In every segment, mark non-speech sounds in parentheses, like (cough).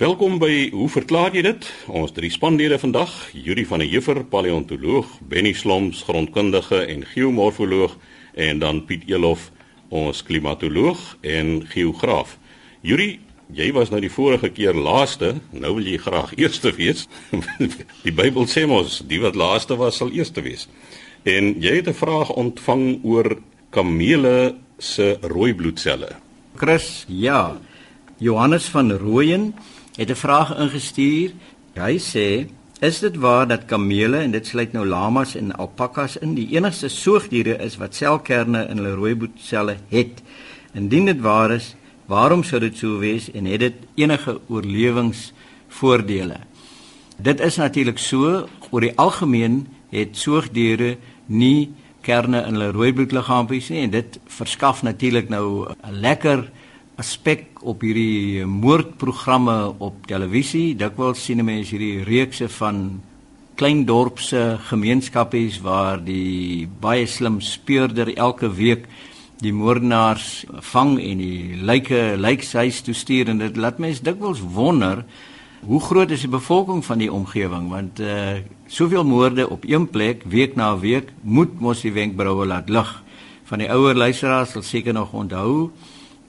Welkom by Hoe verklaar jy dit? Ons drie spanlede vandag, Yuri van der Heever, paleontoloog, Benny Sloms, grondkundige en geomorfoloog en dan Piet Elof, ons klimatoloog en geograaf. Yuri, jy was nou die vorige keer laaste, nou wil jy graag eerste wees. (laughs) die Bybel sê mos, die wat laaste was sal eerste wees. En jy het 'n vraag ontvang oor kamele se rooi bloedselle. Chris, ja. Johannes van Rooyen het 'n vraag ingestuur. Hy sê: "Is dit waar dat kamele en dit sluit nou lamas en alpakas in die enigste soogdiere is wat selkerne in hulle rooi bloedselle het? Indien dit waar is, waarom sou dit so wees en het dit enige oorlewingsvoordele?" Dit is natuurlik so, oor die algemeen het soogdiere nie kerne in hulle rooi bloedliggaampies nie en dit verskaf natuurlik nou 'n lekker aspek op hierdie moordprogramme op televisie. Dikwels sien mense hierdie reekse van klein dorpse gemeenskappies waar die baie slim speurder elke week die moordenaars vang en die lyke lykshuis toe stuur. En dit laat mense dikwels wonder hoe groot is die bevolking van die omgewing? Want uh soveel moorde op een plek week na week moet mos die wenkbroue laat lig. Van die ouer luisteraars sal seker nog onthou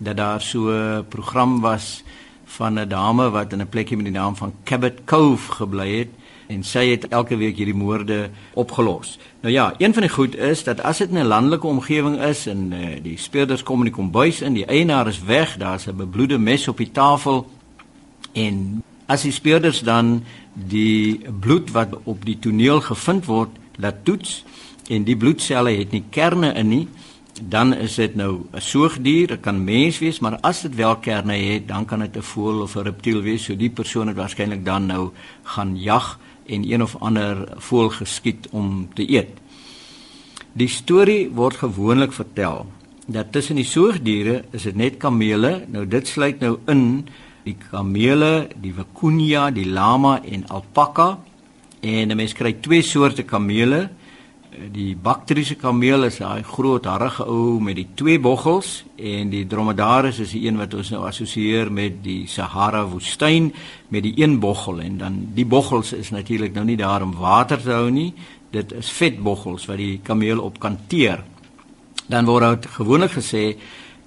dat daar so 'n program was van 'n dame wat in 'n plekjie met die naam van Cabot Cove gebly het en sy het elke week hierdie moorde opgelos. Nou ja, een van die goed is dat as dit in 'n landelike omgewing is en uh, die speurders kom in die kombuis in, die eienaar is weg, daar's 'n bebloede mes op die tafel en as die speurders dan die bloed wat op die toneel gevind word laat toets en die bloedselle het nie kerne in nie, dan is dit nou 'n soogdier, dit kan mens wees, maar as dit wel kerne het, dan kan dit 'n voël of 'n reptiel wees. So die persoon het waarskynlik dan nou gaan jag en een of ander voël geskiet om te eet. Die storie word gewoonlik vertel dat tussen die soogdiere is dit net kamele. Nou dit sluit nou in die kamele, die vicuña, die lama en alpaka. En 'n mens kry twee soorte kamele die bakteriese kameel is daai groot harige ou met die twee boggels en die dromedaris is die een wat ons nou assosieer met die Sahara woestyn met die een boggel en dan die boggels is natuurlik nou nie daar om water te hou nie dit is vetboggels wat die kameel op kan teer dan word dit gewoonlik gesê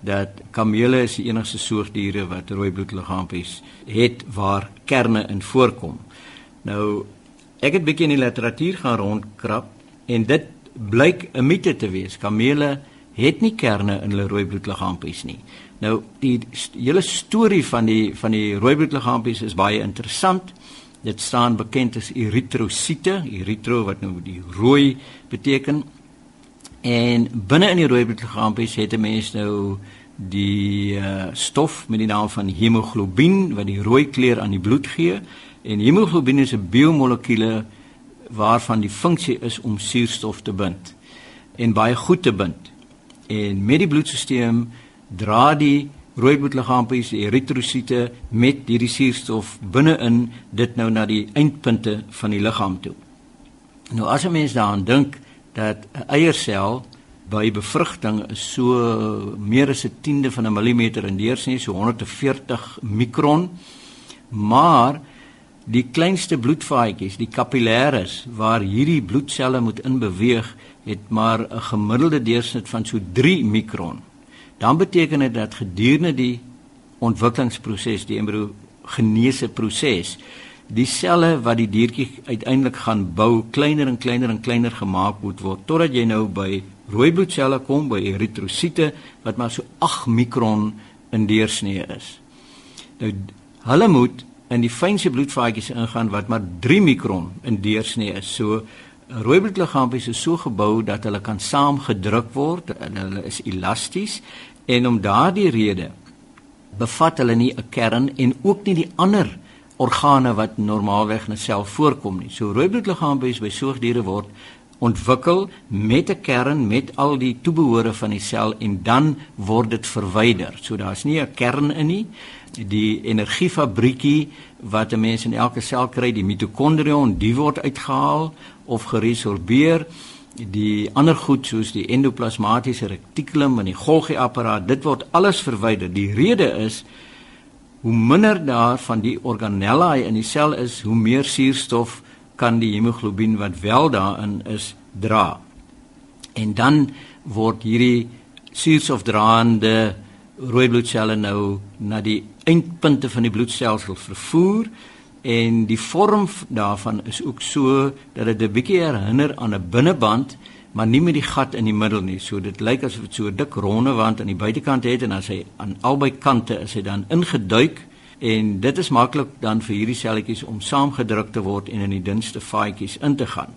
dat kamele is die enigste soogdiere wat rooi bloedliggaampies het waar kerne in voorkom. Nou ek het bietjie in die literatuur gaan rondkrap En dit blyk 'n mite te wees. Kamele het nie kerne in hulle rooi bloedliggaampies nie. Nou die hele storie van die van die rooi bloedliggaampies is baie interessant. Dit staan bekend as eritrosiete, eritro wat nou die rooi beteken. En binne in die rooi bloedliggaampies het 'n mens nou die uh, stof met die naam van hemoglobien wat die rooi kleur aan die bloed gee. En hemoglobien is 'n biomolekuule waarvan die funksie is om suurstof te bind en baie goed te bind. En met die bloedstelsel dra die rooi bloedliggaampies, die eritrosiete met hierdie suurstof binne-in dit nou na die eindpunte van die liggaam toe. Nou as 'n mens daaraan dink dat 'n eiersel by bevrugting so meer as 'n tiende van 'n millimeter in deursnee, so 140 mikron, maar die kleinste bloedvaatjies, die kapillaires waar hierdie bloedselle moet inbeweeg, het maar 'n gemiddelde deursnit van so 3 mikron. Dan beteken dit dat gedurende die ontwikkelingsproses, die embriogenese proses, die selle wat die diertjie uiteindelik gaan bou, kleiner en kleiner en kleiner gemaak moet word totdat jy nou by rooi bloedselle kom, by eritrosiete wat maar so 8 mikron in deursnee is. Nou hulle moet in die fynste bloedvaatjies ingaan wat maar 3 mikron in deursnee is. So rooi bloedliggaampies is so gebou dat hulle kan saamgedruk word en hulle is elasties en om daardie rede bevat hulle nie 'n kern en ook nie die ander organe wat normaalweg in 'n sel voorkom nie. So rooi bloedliggaampies by soogdiere word ontwikkel met 'n kern met al die toebehore van die sel en dan word dit verwyder. So daar's nie 'n kern in nie die energiefabriekie wat 'n mens in elke sel kry, die mitokondrion, die word uitgehaal of geresorbeer. Die ander goed soos die endoplasmatiese retikulum en die Golgi apparaat, dit word alles verwyder. Die rede is hoe minder daar van die organellae in die sel is, hoe meer suurstof kan die hemoglobien wat wel daarin is dra. En dan word hierdie suurstofdraande rooi bloedselle nou na die eindpunte van die bloedstelsel vervoer en die vorm daarvan is ook so dat dit 'n bietjie herinner aan 'n binneband maar nie met die gat in die middel nie. So dit lyk asof dit so 'n dik ronde wand aan die buitekant het en as hy aan albei kante is hy dan ingeduik en dit is maklik dan vir hierdie selletjies om saamgedruk te word en in die dunste vaatjies in te gaan.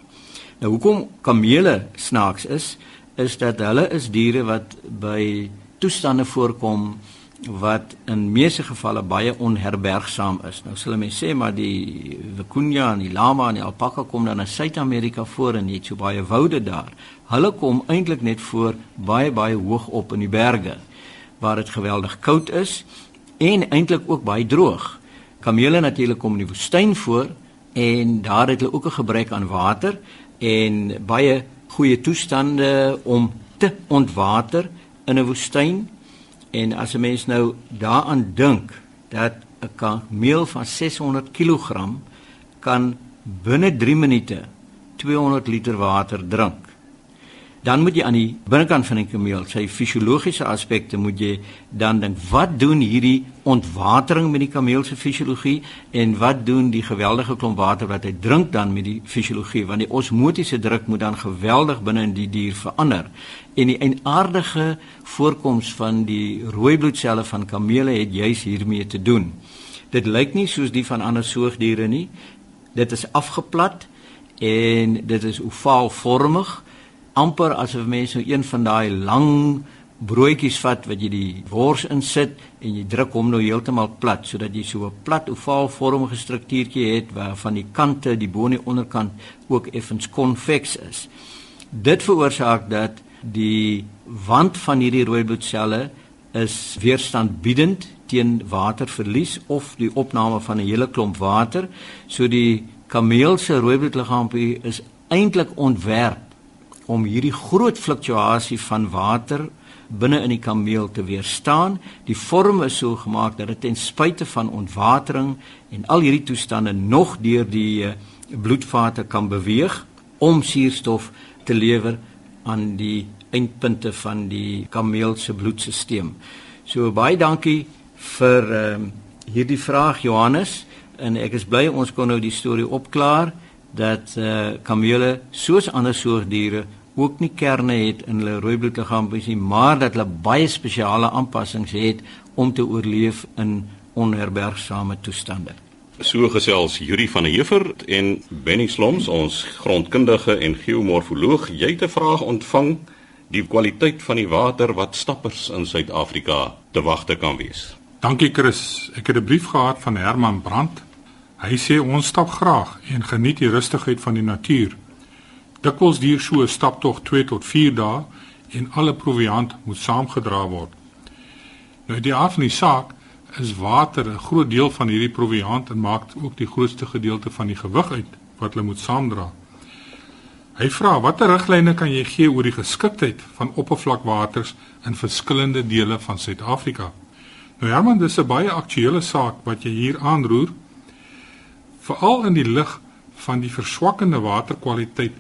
Nou hoekom kamele snaaks is is dat hulle is diere wat by toestande voorkom wat in meeste gevalle baie onherbergsaam is. Nou sal mense sê maar die vicuña en die lama en die alpaka kom dan in Suid-Amerika voor en net so baie woude daar. Hulle kom eintlik net voor baie baie hoog op in die berge waar dit geweldig koud is en eintlik ook baie droog. Kamele natuurlik kom in die woestyn voor en daar het hulle ook 'n gebrek aan water en baie goeie toestande om te ontwater in 'n woestyn en as 'n mens nou daaraan dink dat 'n kameel van 600 kg kan binne 3 minute 200 liter water drink dan moet jy aan die binnekant van die kameel sy fisiologiese aspekte moet jy dan dink wat doen hierdie ontwatering met die kameel se fisiologie en wat doen die geweldige klomp water wat hy drink dan met die fisiologie? Want die osmotiese druk moet dan geweldig binne in die dier verander. En die eienaardige voorkoms van die rooi bloedselle van kamele het juis hiermee te doen. Dit lyk nie soos die van ander soogdiere nie. Dit is afgeplat en dit is ovaalvormig amper asof mense nou een van daai lang broodjies vat wat jy die wors insit en jy druk hom nou heeltemal plat sodat jy so 'n plat ovaalvormige struktuurtjie het waarvan die kante, die bo en die onderkant ook effens konveks is. Dit veroorsaak dat die wand van hierdie rooi bloedselle is weerstandbiedend teen waterverlies of die opname van 'n hele klomp water. So die kameel se rooi bloedliggaampie is eintlik ontwerp om hierdie groot fluktuasie van water binne in die kameel te weerstaan. Die vorm is so gemaak dat dit ten spyte van ontwatering en al hierdie toestande nog deur die eh, bloedvate kan beweeg om suurstof te lewer aan die eindpunte van die kameel se bloedstelsel. So baie dankie vir ehm um, hierdie vraag Johannes en ek is bly ons kon nou die storie opklaar dat eh uh, kamele soos ander soogdiere ook nie kerne het in hulle rooi bloedliggaampies nie, maar dat hulle baie spesiale aanpassings het om te oorleef in onherbergsame toestande. So gesels Yuri van der Heever en Benny Sloms, ons grondkundige en geomorfoloog, jy het 'n vraag ontvang die kwaliteit van die water wat stappers in Suid-Afrika te wagte kan wees. Dankie Chris. Ek het 'n brief gehad van Herman Brandt. Hy sê ons stap graag en geniet die rustigheid van die natuur. Dikwels duur so 'n staptog 2 tot 4 dae en alle proviand moet saamgedra word. Nou die af van die saak is water 'n groot deel van hierdie proviand en maak ook die grootste gedeelte van die gewig uit wat hulle moet saamdra. Hy vra watter riglyne kan jy gee oor die geskiktheid van oppervlakwaters in verskillende dele van Suid-Afrika? Nou Herman, dis 'n baie aktuelle saak wat jy hier aanroer. Veral in die lig van die verswakkende waterkwaliteit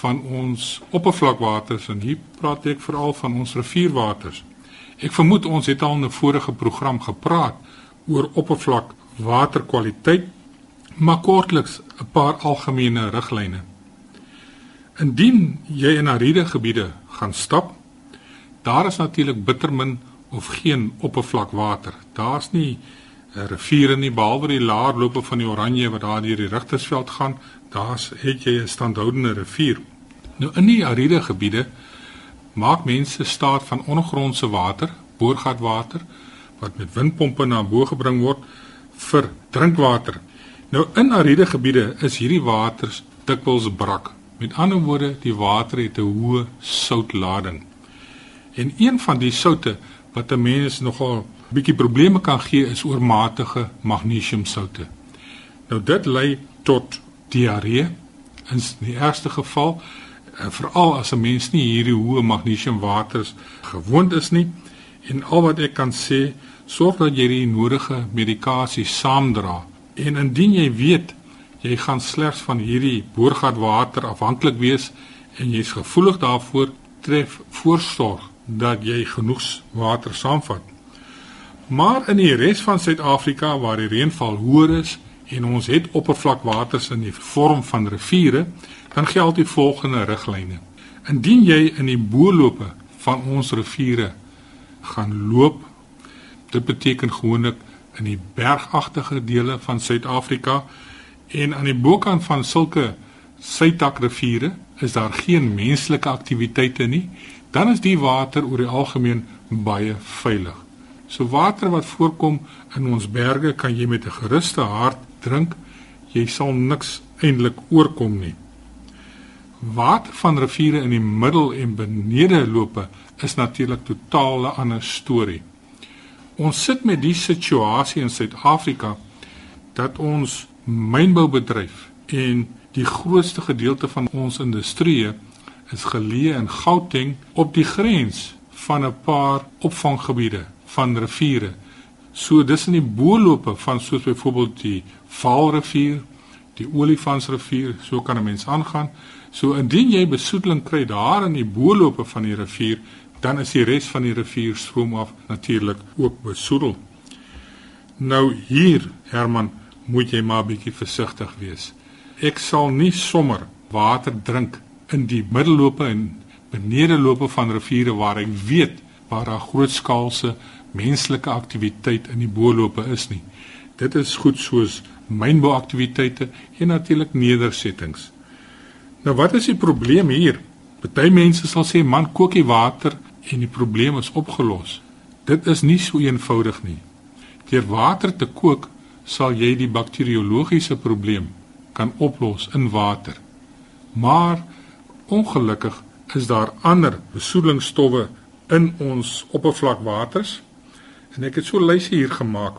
van ons oppervlakwaters en hier praat ek veral van ons rivierwaters. Ek vermoed ons het al in 'n vorige program gepraat oor oppervlakwaterkwaliteit, maar kortliks 'n paar algemene riglyne. Indien jy in ariede gebiede gaan stap, daar is natuurlik bitter min of geen oppervlakwater. Daar's nie 'n rivier nie behalwe die laer loope van die Oranje wat daar deur die Rigtersveld gaan. Daar's het jy 'n standhoudende rivier. Nou in die ariede gebiede maak mense staat van ondergrondse water, boorgatwater wat met windpompe na bo gebring word vir drinkwater. Nou in ariede gebiede is hierdie waters dikwels brak. Met ander woorde, die water het 'n hoë soutlading. En een van die soutte wat 'n mens nogal bietjie probleme kan gee is oormatige magnesiumsoute. Nou dit lei tot diarree in die ergste geval Eh, veral as 'n mens nie hierdie hoë magnesiumwaters gewoond is nie en al wat ek kan sê sorg dat jy die nodige medikasie saamdra. En indien jy weet jy gaan slegs van hierdie boorgatwater afhanklik wees en jy's gevoelig daarvoor, tref voorsorg dat jy genoeg water saamvat. Maar in die res van Suid-Afrika waar die reënval hoër is en ons het oppervlakwaters in die vorm van riviere, dan geld die volgende riglyne. Indien jy in die boorlope van ons riviere gaan loop, dit beteken gewoonlik in die bergagtige dele van Suid-Afrika en aan die bokant van sulke sytakriviere is daar geen menslike aktiwiteite nie, dan is die water oor die algemeen baie veilig. So water wat voorkom in ons berge kan jy met 'n geruste hart drink. Jy sal niks eintlik oorkom nie. Water van riviere in die middel en benede lope is natuurlik totaal 'n ander storie. Ons sit met die situasie in Suid-Afrika dat ons mynboubedryf en die grootste gedeelte van ons industrie is geleë in Gauteng op die grens van 'n paar opvanggebiede van riviere. So dis in die boorlope van soos byvoorbeeld die Vaalrivier, die Olifantsrivier, so kan 'n mens aangaan. So indien jy besoedeling kry daar in die boorlope van die rivier, dan is die res van die rivier stroom af natuurlik ook besoedel. Nou hier, Herman, moet jy maar bietjie versigtig wees. Ek sal nie sommer water drink in die middellope en benedelope van riviere waar ek weet waar daar grootskaalse menslike aktiwiteit in die boorlope is nie. Dit is goed soos mynbouaktiwiteite en natuurlik nedersettings. Nou wat is die probleem hier? Party mense sal sê man kook die water en die probleem is opgelos. Dit is nie so eenvoudig nie. Deur water te kook sal jy die bakteriologiese probleem kan oplos in water. Maar ongelukkig is daar ander besoedelingsstowwe in ons oppervlakwaters En ek het so 'n lysie hier gemaak.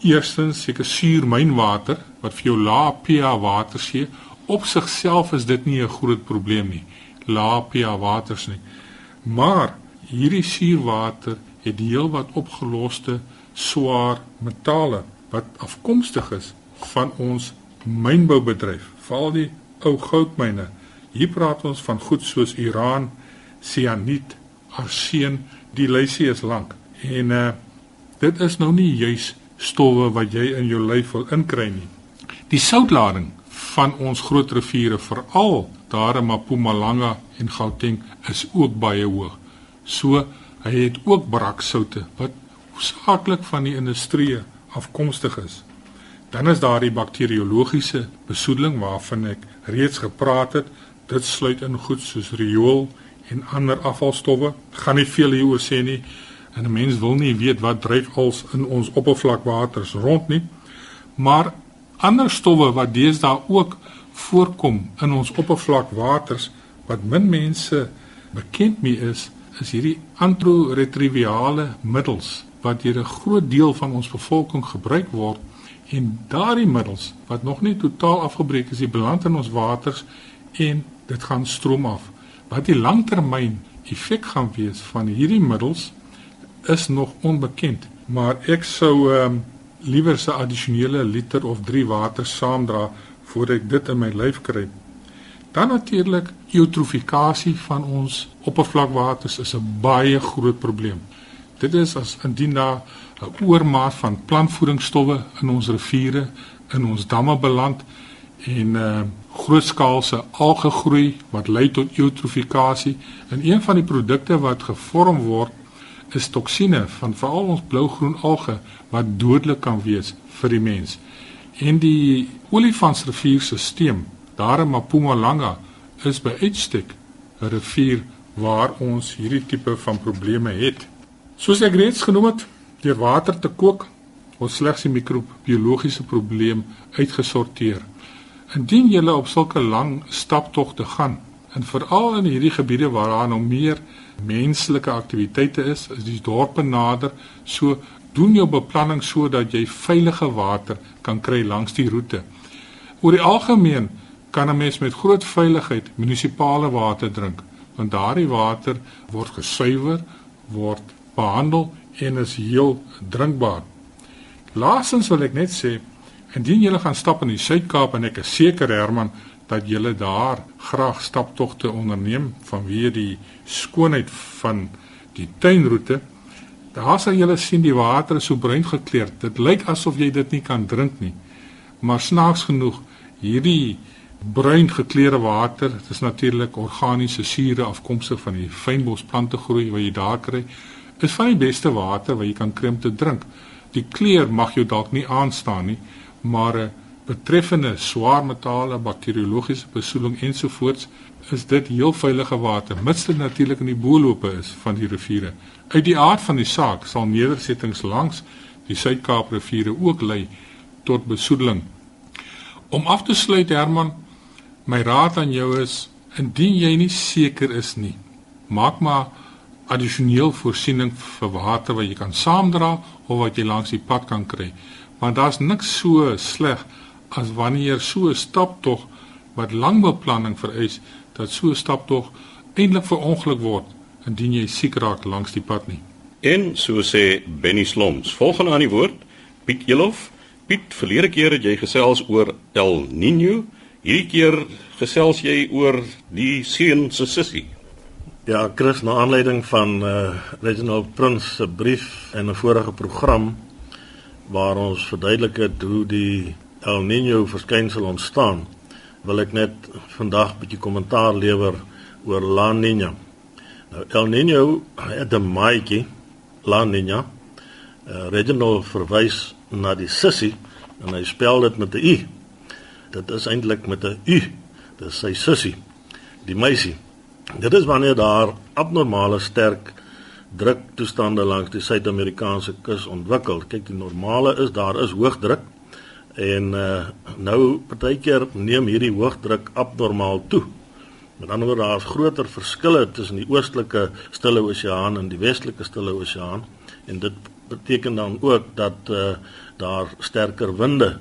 Eerstens seker suurmynwater wat vir jou lae pH water gee. Op sigself is dit nie 'n groot probleem nie. Lae pH waters nie. Maar hierdie suurwater het heel wat opgeloste swaar metale wat afkomstig is van ons mynboubedryf, veral die ou goudmyne. Hier praat ons van goed soos uraan, sianiet, arseen, die lysie is lank. En uh dit is nou nie juis stowwe wat jy in jou lyf wil inkry nie. Die soutlading van ons groot riviere, veral daar in Mpumalanga en Gauteng, is ook baie hoog. So hy het ook braksoute wat hoofsaaklik van die industrie afkomstig is. Dan is daar die bakteriologiese besoedeling waarvan ek reeds gepraat het. Dit sluit in goed soos riool en ander afvalstowwe. Gaan nie veel hieroor sê nie. En 'n mens wil nie weet wat dryf als in ons oppervlakwaters rond nie. Maar ander stowwe wat deesdae ook voorkom in ons oppervlakwaters wat min mense bekend mee is, is hierdie antiretrovirale middels wat deur 'n groot deel van ons bevolking gebruik word en daardie middels wat nog nie totaal afgebreek is, beland in ons waters en dit gaan stroom af. Wat die langtermyn effek gaan wees van hierdie middels is nog onbekend, maar ek sou ehm um, liewer 'n addisionele liter of 3 water saamdra voordat ek dit in my lyf kry. Dan natuurlik eutrofikasie van ons oppervlakwaters is 'n baie groot probleem. Dit is as indien daar 'n oormaat van plantvoedingsstowwe in ons riviere, in ons damme beland en uh grootskaalse algegroei wat lei tot eutrofikasie en een van die produkte wat gevorm word is toksine van veral ons blougroen alge wat dodelik kan wees vir die mens. En die Olifantsrivierstelsel daar in Mpumalanga is by uitstek 'n rivier waar ons hierdie tipe van probleme het. Soos ek reeds genoem het, deur water te kook ons slegs die mikrobiologiese probleem uitgesorteer. Indien jy op sulke lang staptogte gaan en veral in hierdie gebiede waar daar nou meer menslike aktiwiteite is, is die dorpe nader, so doen jou beplanning sodat jy veilige water kan kry langs die roete. Oor die algemeen kan 'n mens met groot veiligheid munisipale water drink, want daardie water word gesuiwer, word behandel en is heel drinkbaar. Laastens wil ek net sê, indien jy gaan stap in die Suid-Kaap en ek is seker Herman dat jy daar graag staptogte onderneem vanweë die skoonheid van die tuinroete, daar sal jy sien die water is so bruin gekleur. Dit lyk asof jy dit nie kan drink nie. Maar snaaks genoeg, hierdie bruin gekleurde water, dit is natuurlik organiese sure afkomstig van die fynbosplante groei wat jy daar kry, is van die beste water wat jy kan kry om te drink. Die kleur mag jou dalk nie aanstaan nie, maar eh, betreffende swaar metale, bakteriologiese besoedeling ensovoorts, is dit heel veilige water, mits dit natuurlik in die boelope is van die riviere. Uit die aard van die saak sal nedersettings langs die Suid-Kaap riviere ook lei tot besoedeling. Om af te sluit Herman, My raad aan jou is indien jy nie seker is nie, maak maar addisioneel voorsiening vir water wat jy kan saamdra of wat jy langs die pad kan kry. Want daar's niks so sleg as wanneer so 'n staptog wat lang beplanning vereis dat so 'n staptog eintlik verongeluk word indien jy siek raak langs die pad nie. En so sê Benny Sloms, volgende aan die woord, Piet Elof. Piet, verlede keer het jy gesels oor El Niño Hierdie keer gesels jy oor die seun se sussie. Ja, Chris, na aanleiding van uh Reginald Prince se brief en 'n vorige program waar ons verduidelik het hoe die El Niño verskynsel ontstaan, wil ek net vandag 'n bietjie kommentaar lewer oor La Niña. Nou El Niño het 'n maatjie, La Niña. Uh, Reginald verwys na die sussie en hy spel dit met 'n i dit is eintlik met 'n u. Dis sy sussie, die meisie. Dit is wanneer daar abnormale sterk druktoestande langs die Suid-Amerikaanse kus ontwikkel. Kyk, die normale is daar is hoëdruk en uh, nou partykeer neem hierdie hoëdruk abnormaal toe. Met ander woorde, daar is groter verskille tussen die oostelike Stille Oseaan en die westelike Stille Oseaan en dit beteken dan ook dat uh, daar sterker winde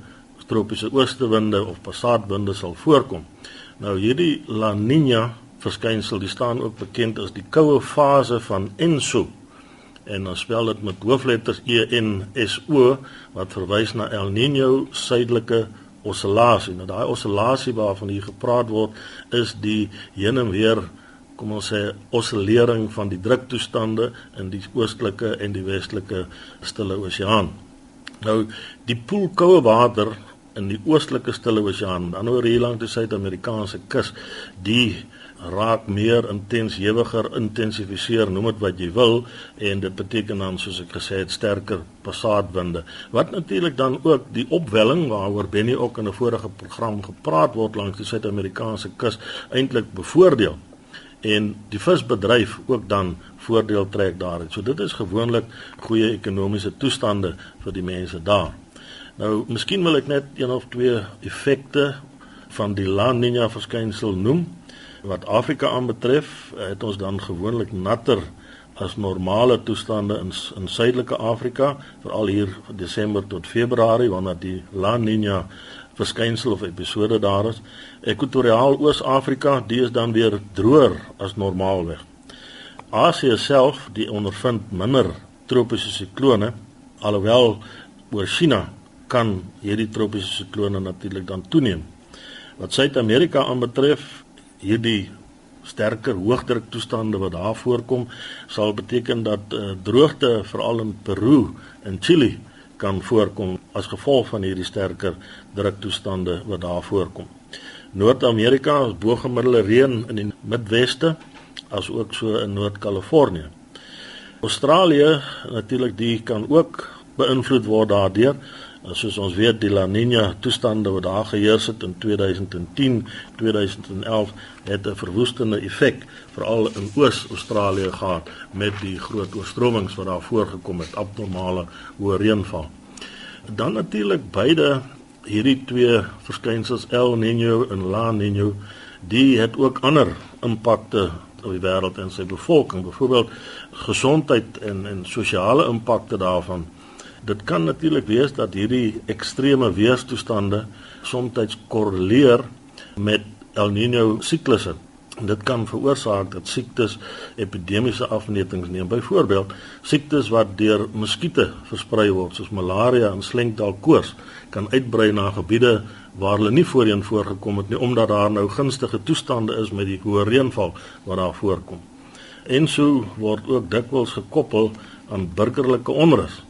tropiese oostewinde of passaatwinde sal voorkom. Nou hierdie La Niña verskynsel, die staan ook bekend as die koue fase van Enso. En dan spel dit met hoofletters E N S O wat verwys na El Niño suidelike oscillasie. Nou daai oscillasie waarvan hier gepraat word is die heen en weer kom ons sê oscillering van die druktoestande in die oostelike en die westelike stille oseaan. Nou die poolkoue water in die oostelike Stille Oseaan, dan oor hier langs die Suid-Amerikaanse kus, die raak meer intens, hewiger, intensifiseer, noem dit wat jy wil, en dit beteken dan soos ek gesê het, sterker passaatwinde. Wat natuurlik dan ook die opwelling waaroor Benny ook in 'n vorige program gepraat word langs die Suid-Amerikaanse kus eintlik bevoordeel en die visbedryf ook dan voordeel trek daaruit. So dit is gewoonlik goeie ekonomiese toestande vir die mense daar. Nou, miskien wil ek net een of twee effekte van die La Niña verskynsel noem. Wat Afrika aanbetref, het ons dan gewoonlik natter as normale toestande in in suidelike Afrika, veral hier van Desember tot Februarie wanneer die La Niña verskynsel of episode daar is. Ekwatoriaal Oos-Afrika, die is dan weer droër as normaalweg. Asië self, die ondervind minder tropiese siklone, alhoewel oor China kan hierdie tropiese siklone natuurlik dan toeneem. Wat Suid-Amerika aanbetref, hierdie sterker hoëdruktoestande wat daar voorkom, sal beteken dat uh, droogte veral in Peru en Chili kan voorkom as gevolg van hierdie sterker druktoestande wat daar voorkom. Noord-Amerika is bo-gemiddelde reën in die Midweste as ook so in Noord-Kalifornië. Australië natuurlik die kan ook beïnvloed word daardeur soos ons weet die La Niña toestande wat daar geheers het in 2010, 2011 het 'n verwoestende effek veral in Oos-Australië gehad met die groot oorstromings wat daar voorgekom het, abnormale hoë reënval. Dan natuurlik beide hierdie twee verskynsels El Niño en La Niño, die het ook ander impakte op die wêreld en sy bevolking, byvoorbeeld gesondheid en en sosiale impakte daarvan. Dit kan natuurlik wees dat hierdie ekstreme weerstoestande soms korreleer met El Niño siklusse dit kan veroorsaak dat siektes epidemiese afmetings neem. Byvoorbeeld, siektes wat deur muskiete versprei word, soos malaria en slenkdalkoors, kan uitbrei na gebiede waar hulle nie voorheen voorgekom het nie omdat daar nou gunstige toestande is met die hoë reënval wat daar voorkom. En so word ook dikwels gekoppel aan burgerlike onrus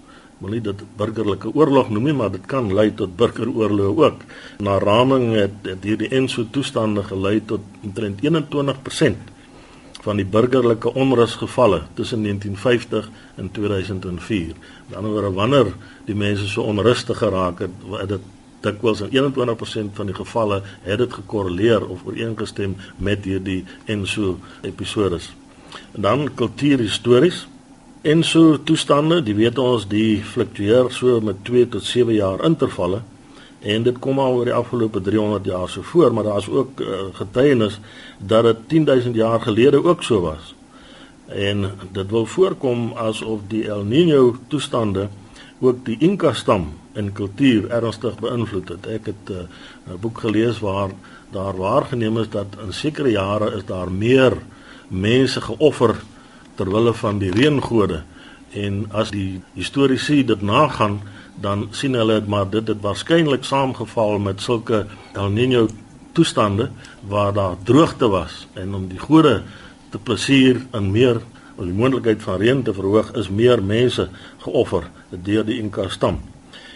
wil nie dit burgerlike oorlog noem nie, maar dit kan lei tot burgeroorlog ook. Na raming het, het hierdie enso toestande gelei tot omtrent 21% van die burgerlike onrusgevalle tussen 1950 en 2004. Met ander woorde, wanneer die mense so onrustig geraak het, het dit dikwels in 21% van die gevalle het dit gekorreleer of ooreengestem met hierdie enso episodes. En dan kultuurhistories En so toestande, die weet ons, die fluktueer so met 2 tot 7 jaar intervalle en dit kom al oor die afgelope 300 jaar so voor, maar daar's ook uh, getuienis dat dit 10000 jaar gelede ook so was. En dit wil voorkom asof die El Niño toestande ook die Inca stam en kultuur ernstig beïnvloed het. Ek het uh, 'n boek gelees waar daar waargeneem is dat in sekere jare is daar meer mense geoffer ter wille van die reëngode. En as die historiese dit nagaan dan sien hulle dit maar dit het waarskynlik saamgeval met sulke El Niño toestande waar daar droogte was. En om die gode te plesier en meer om die moontlikheid van reën te verhoog is meer mense geoffer deur die Inca stam.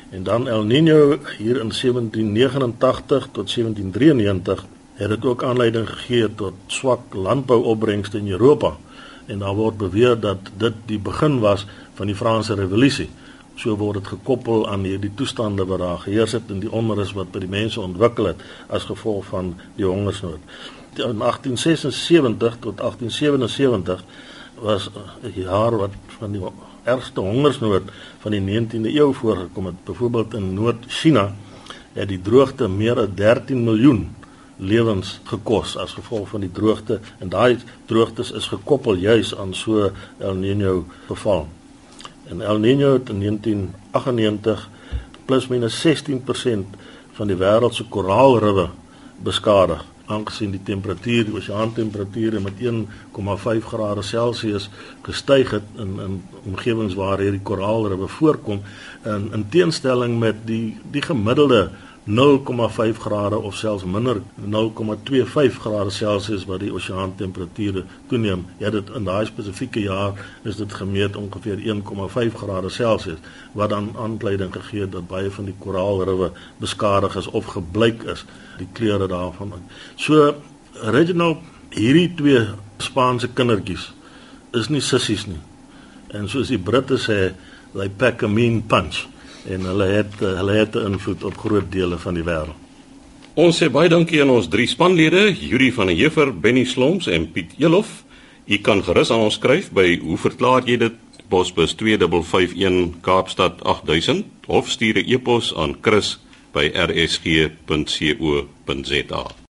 En dan El Niño hier in 1789 tot 1793 het dit ook aanleiding gegee tot swak landbouopbrengste in Europa en daar word beweer dat dit die begin was van die Franse revolusie. So word dit gekoppel aan hierdie toestande wat daar geheers het en die onrus wat by die mense ontwikkel het as gevolg van die hongersnood. In 1876 tot 1877 was 'n jaar wat van die ergste hongersnood van die 19de eeu voorgekom het. Byvoorbeeld in Noord-China het die droogte meer as 13 miljoen lewens gekos as gevolg van die droogte en daai droogtes is gekoppel juis aan so El Niño geval. En El Niño het in 1998 plus minus 16% van die wêreld se koraalriwe beskadig aangesien die temperatuur, die oseaantemperatuur met 1,5 grade Celsius gestyg het in in omgewings waar hierdie koraalriwe voorkom in in teenstelling met die die gemiddelde 0,5 grade of selfs minder 0,25 grade Celsius wat die oseaantemperature toeneem. Ja dit in daai spesifieke jaar is dit gemeet ongeveer 1,5 grade Celsius wat dan aanleiding gegee het dat baie van die koraalriwe beskadig is of gebleik is die kleure daarvan. So Reginald hierdie twee Spaanse kindertjies is nie sissies nie. En soos die Britte sê, they pack a mean punch en hulle het hulle het 'n invloed op groot dele van die wêreld. Ons sê baie dankie aan ons drie spanlede, Yuri van der Heever, Benny Sloms en Piet Elof. U kan gerus aan ons skryf by hoe verklaar jy dit posbus 2551 Kaapstad 8000 of stuur 'n e-pos aan chris@rsg.co.za.